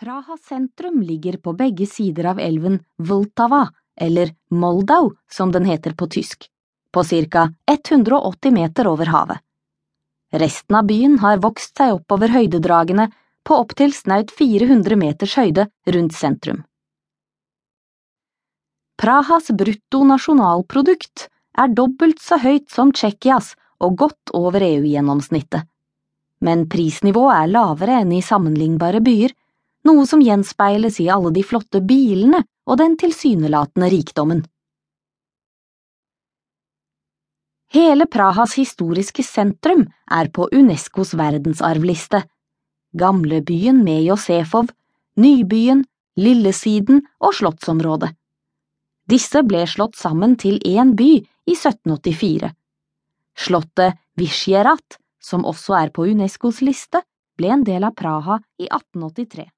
Praha sentrum ligger på begge sider av elven Vltava, eller Moldau som den heter på tysk, på ca 180 meter over havet. Resten av byen har vokst seg oppover høydedragene på opptil snaut 400 meters høyde rundt sentrum. Prahas brutto nasjonalprodukt er dobbelt så høyt som Tsjekkias og godt over EU-gjennomsnittet. Men prisnivået er lavere enn i sammenlignbare byer, noe som gjenspeiles i alle de flotte bilene og den tilsynelatende rikdommen. Hele Prahas historiske sentrum er på Unescos verdensarvliste. Gamlebyen med Josefov, Nybyen, Lillesiden og Slottsområdet. Disse ble slått sammen til én by i 1784. Slottet Visjerat, som også er på Unescos liste, ble en del av Praha i 1883.